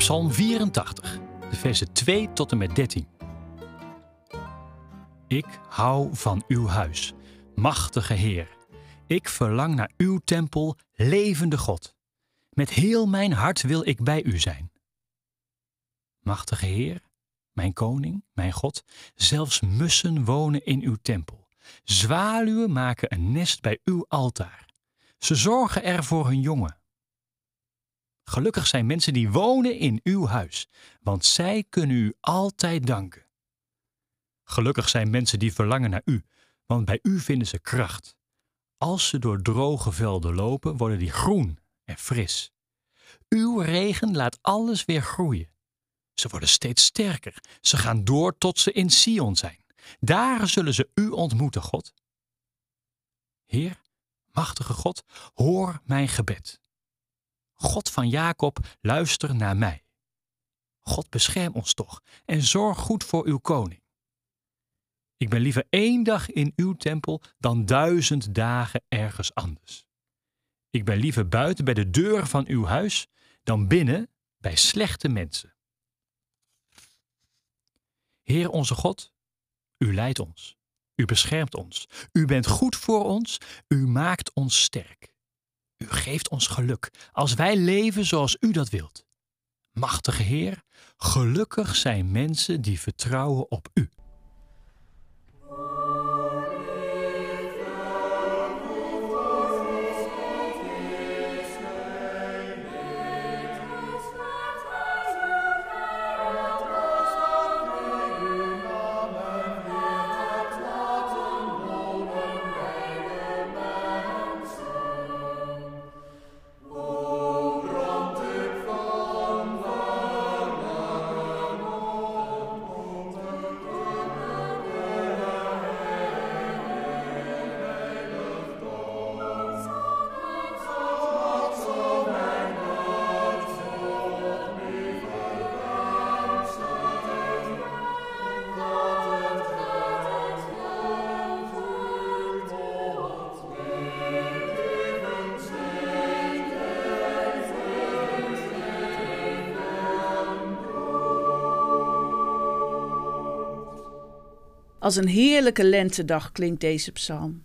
Psalm 84, de versen 2 tot en met 13. Ik hou van uw huis, machtige Heer. Ik verlang naar uw tempel, levende God. Met heel mijn hart wil ik bij u zijn. Machtige Heer, mijn koning, mijn God, zelfs mussen wonen in uw tempel. Zwaluwen maken een nest bij uw altaar. Ze zorgen er voor hun jongen. Gelukkig zijn mensen die wonen in uw huis, want zij kunnen u altijd danken. Gelukkig zijn mensen die verlangen naar u, want bij u vinden ze kracht. Als ze door droge velden lopen, worden die groen en fris. Uw regen laat alles weer groeien. Ze worden steeds sterker. Ze gaan door tot ze in Sion zijn. Daar zullen ze u ontmoeten, God. Heer, machtige God, hoor mijn gebed. God van Jacob, luister naar mij. God bescherm ons toch en zorg goed voor uw koning. Ik ben liever één dag in uw tempel dan duizend dagen ergens anders. Ik ben liever buiten bij de deur van uw huis dan binnen bij slechte mensen. Heer onze God, u leidt ons, u beschermt ons, u bent goed voor ons, u maakt ons sterk. U geeft ons geluk als wij leven zoals u dat wilt. Machtige Heer, gelukkig zijn mensen die vertrouwen op u. Als een heerlijke lentedag klinkt deze psalm.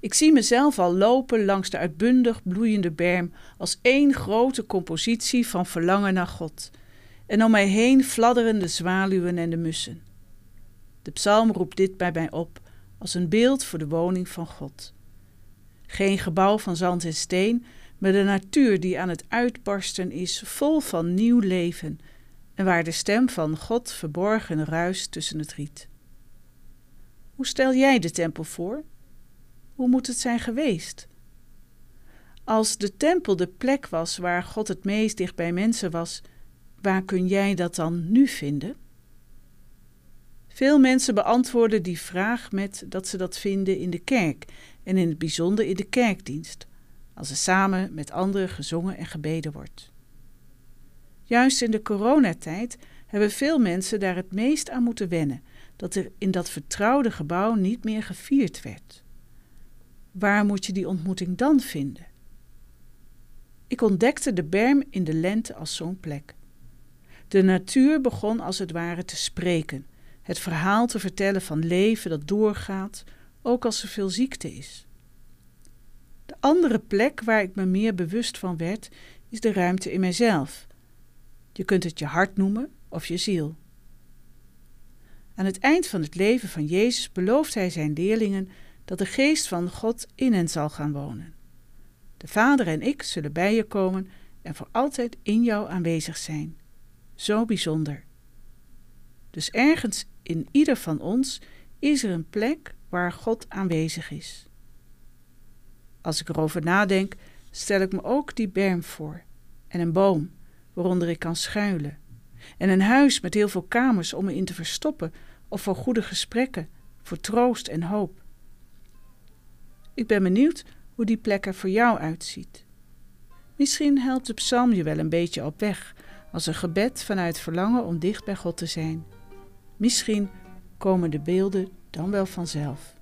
Ik zie mezelf al lopen langs de uitbundig bloeiende berm als één grote compositie van verlangen naar God. En om mij heen fladderen de zwaluwen en de mussen. De psalm roept dit bij mij op als een beeld voor de woning van God. Geen gebouw van zand en steen, maar de natuur die aan het uitbarsten is, vol van nieuw leven, en waar de stem van God verborgen ruist tussen het riet. Hoe stel jij de tempel voor? Hoe moet het zijn geweest? Als de tempel de plek was waar God het meest dicht bij mensen was, waar kun jij dat dan nu vinden? Veel mensen beantwoorden die vraag met dat ze dat vinden in de kerk en in het bijzonder in de kerkdienst, als er samen met anderen gezongen en gebeden wordt. Juist in de coronatijd hebben veel mensen daar het meest aan moeten wennen dat er in dat vertrouwde gebouw niet meer gevierd werd. Waar moet je die ontmoeting dan vinden? Ik ontdekte de berm in de lente als zo'n plek. De natuur begon als het ware te spreken, het verhaal te vertellen van leven dat doorgaat, ook als er veel ziekte is. De andere plek waar ik me meer bewust van werd, is de ruimte in mijzelf. Je kunt het je hart noemen of je ziel. Aan het eind van het leven van Jezus belooft hij zijn leerlingen dat de geest van God in hen zal gaan wonen. De Vader en ik zullen bij je komen en voor altijd in jou aanwezig zijn. Zo bijzonder. Dus ergens in ieder van ons is er een plek waar God aanwezig is. Als ik erover nadenk, stel ik me ook die berm voor en een boom waaronder ik kan schuilen en een huis met heel veel kamers om me in te verstoppen of voor goede gesprekken, voor troost en hoop. Ik ben benieuwd hoe die plek er voor jou uitziet. Misschien helpt de psalm je wel een beetje op weg als een gebed vanuit verlangen om dicht bij God te zijn. Misschien komen de beelden dan wel vanzelf.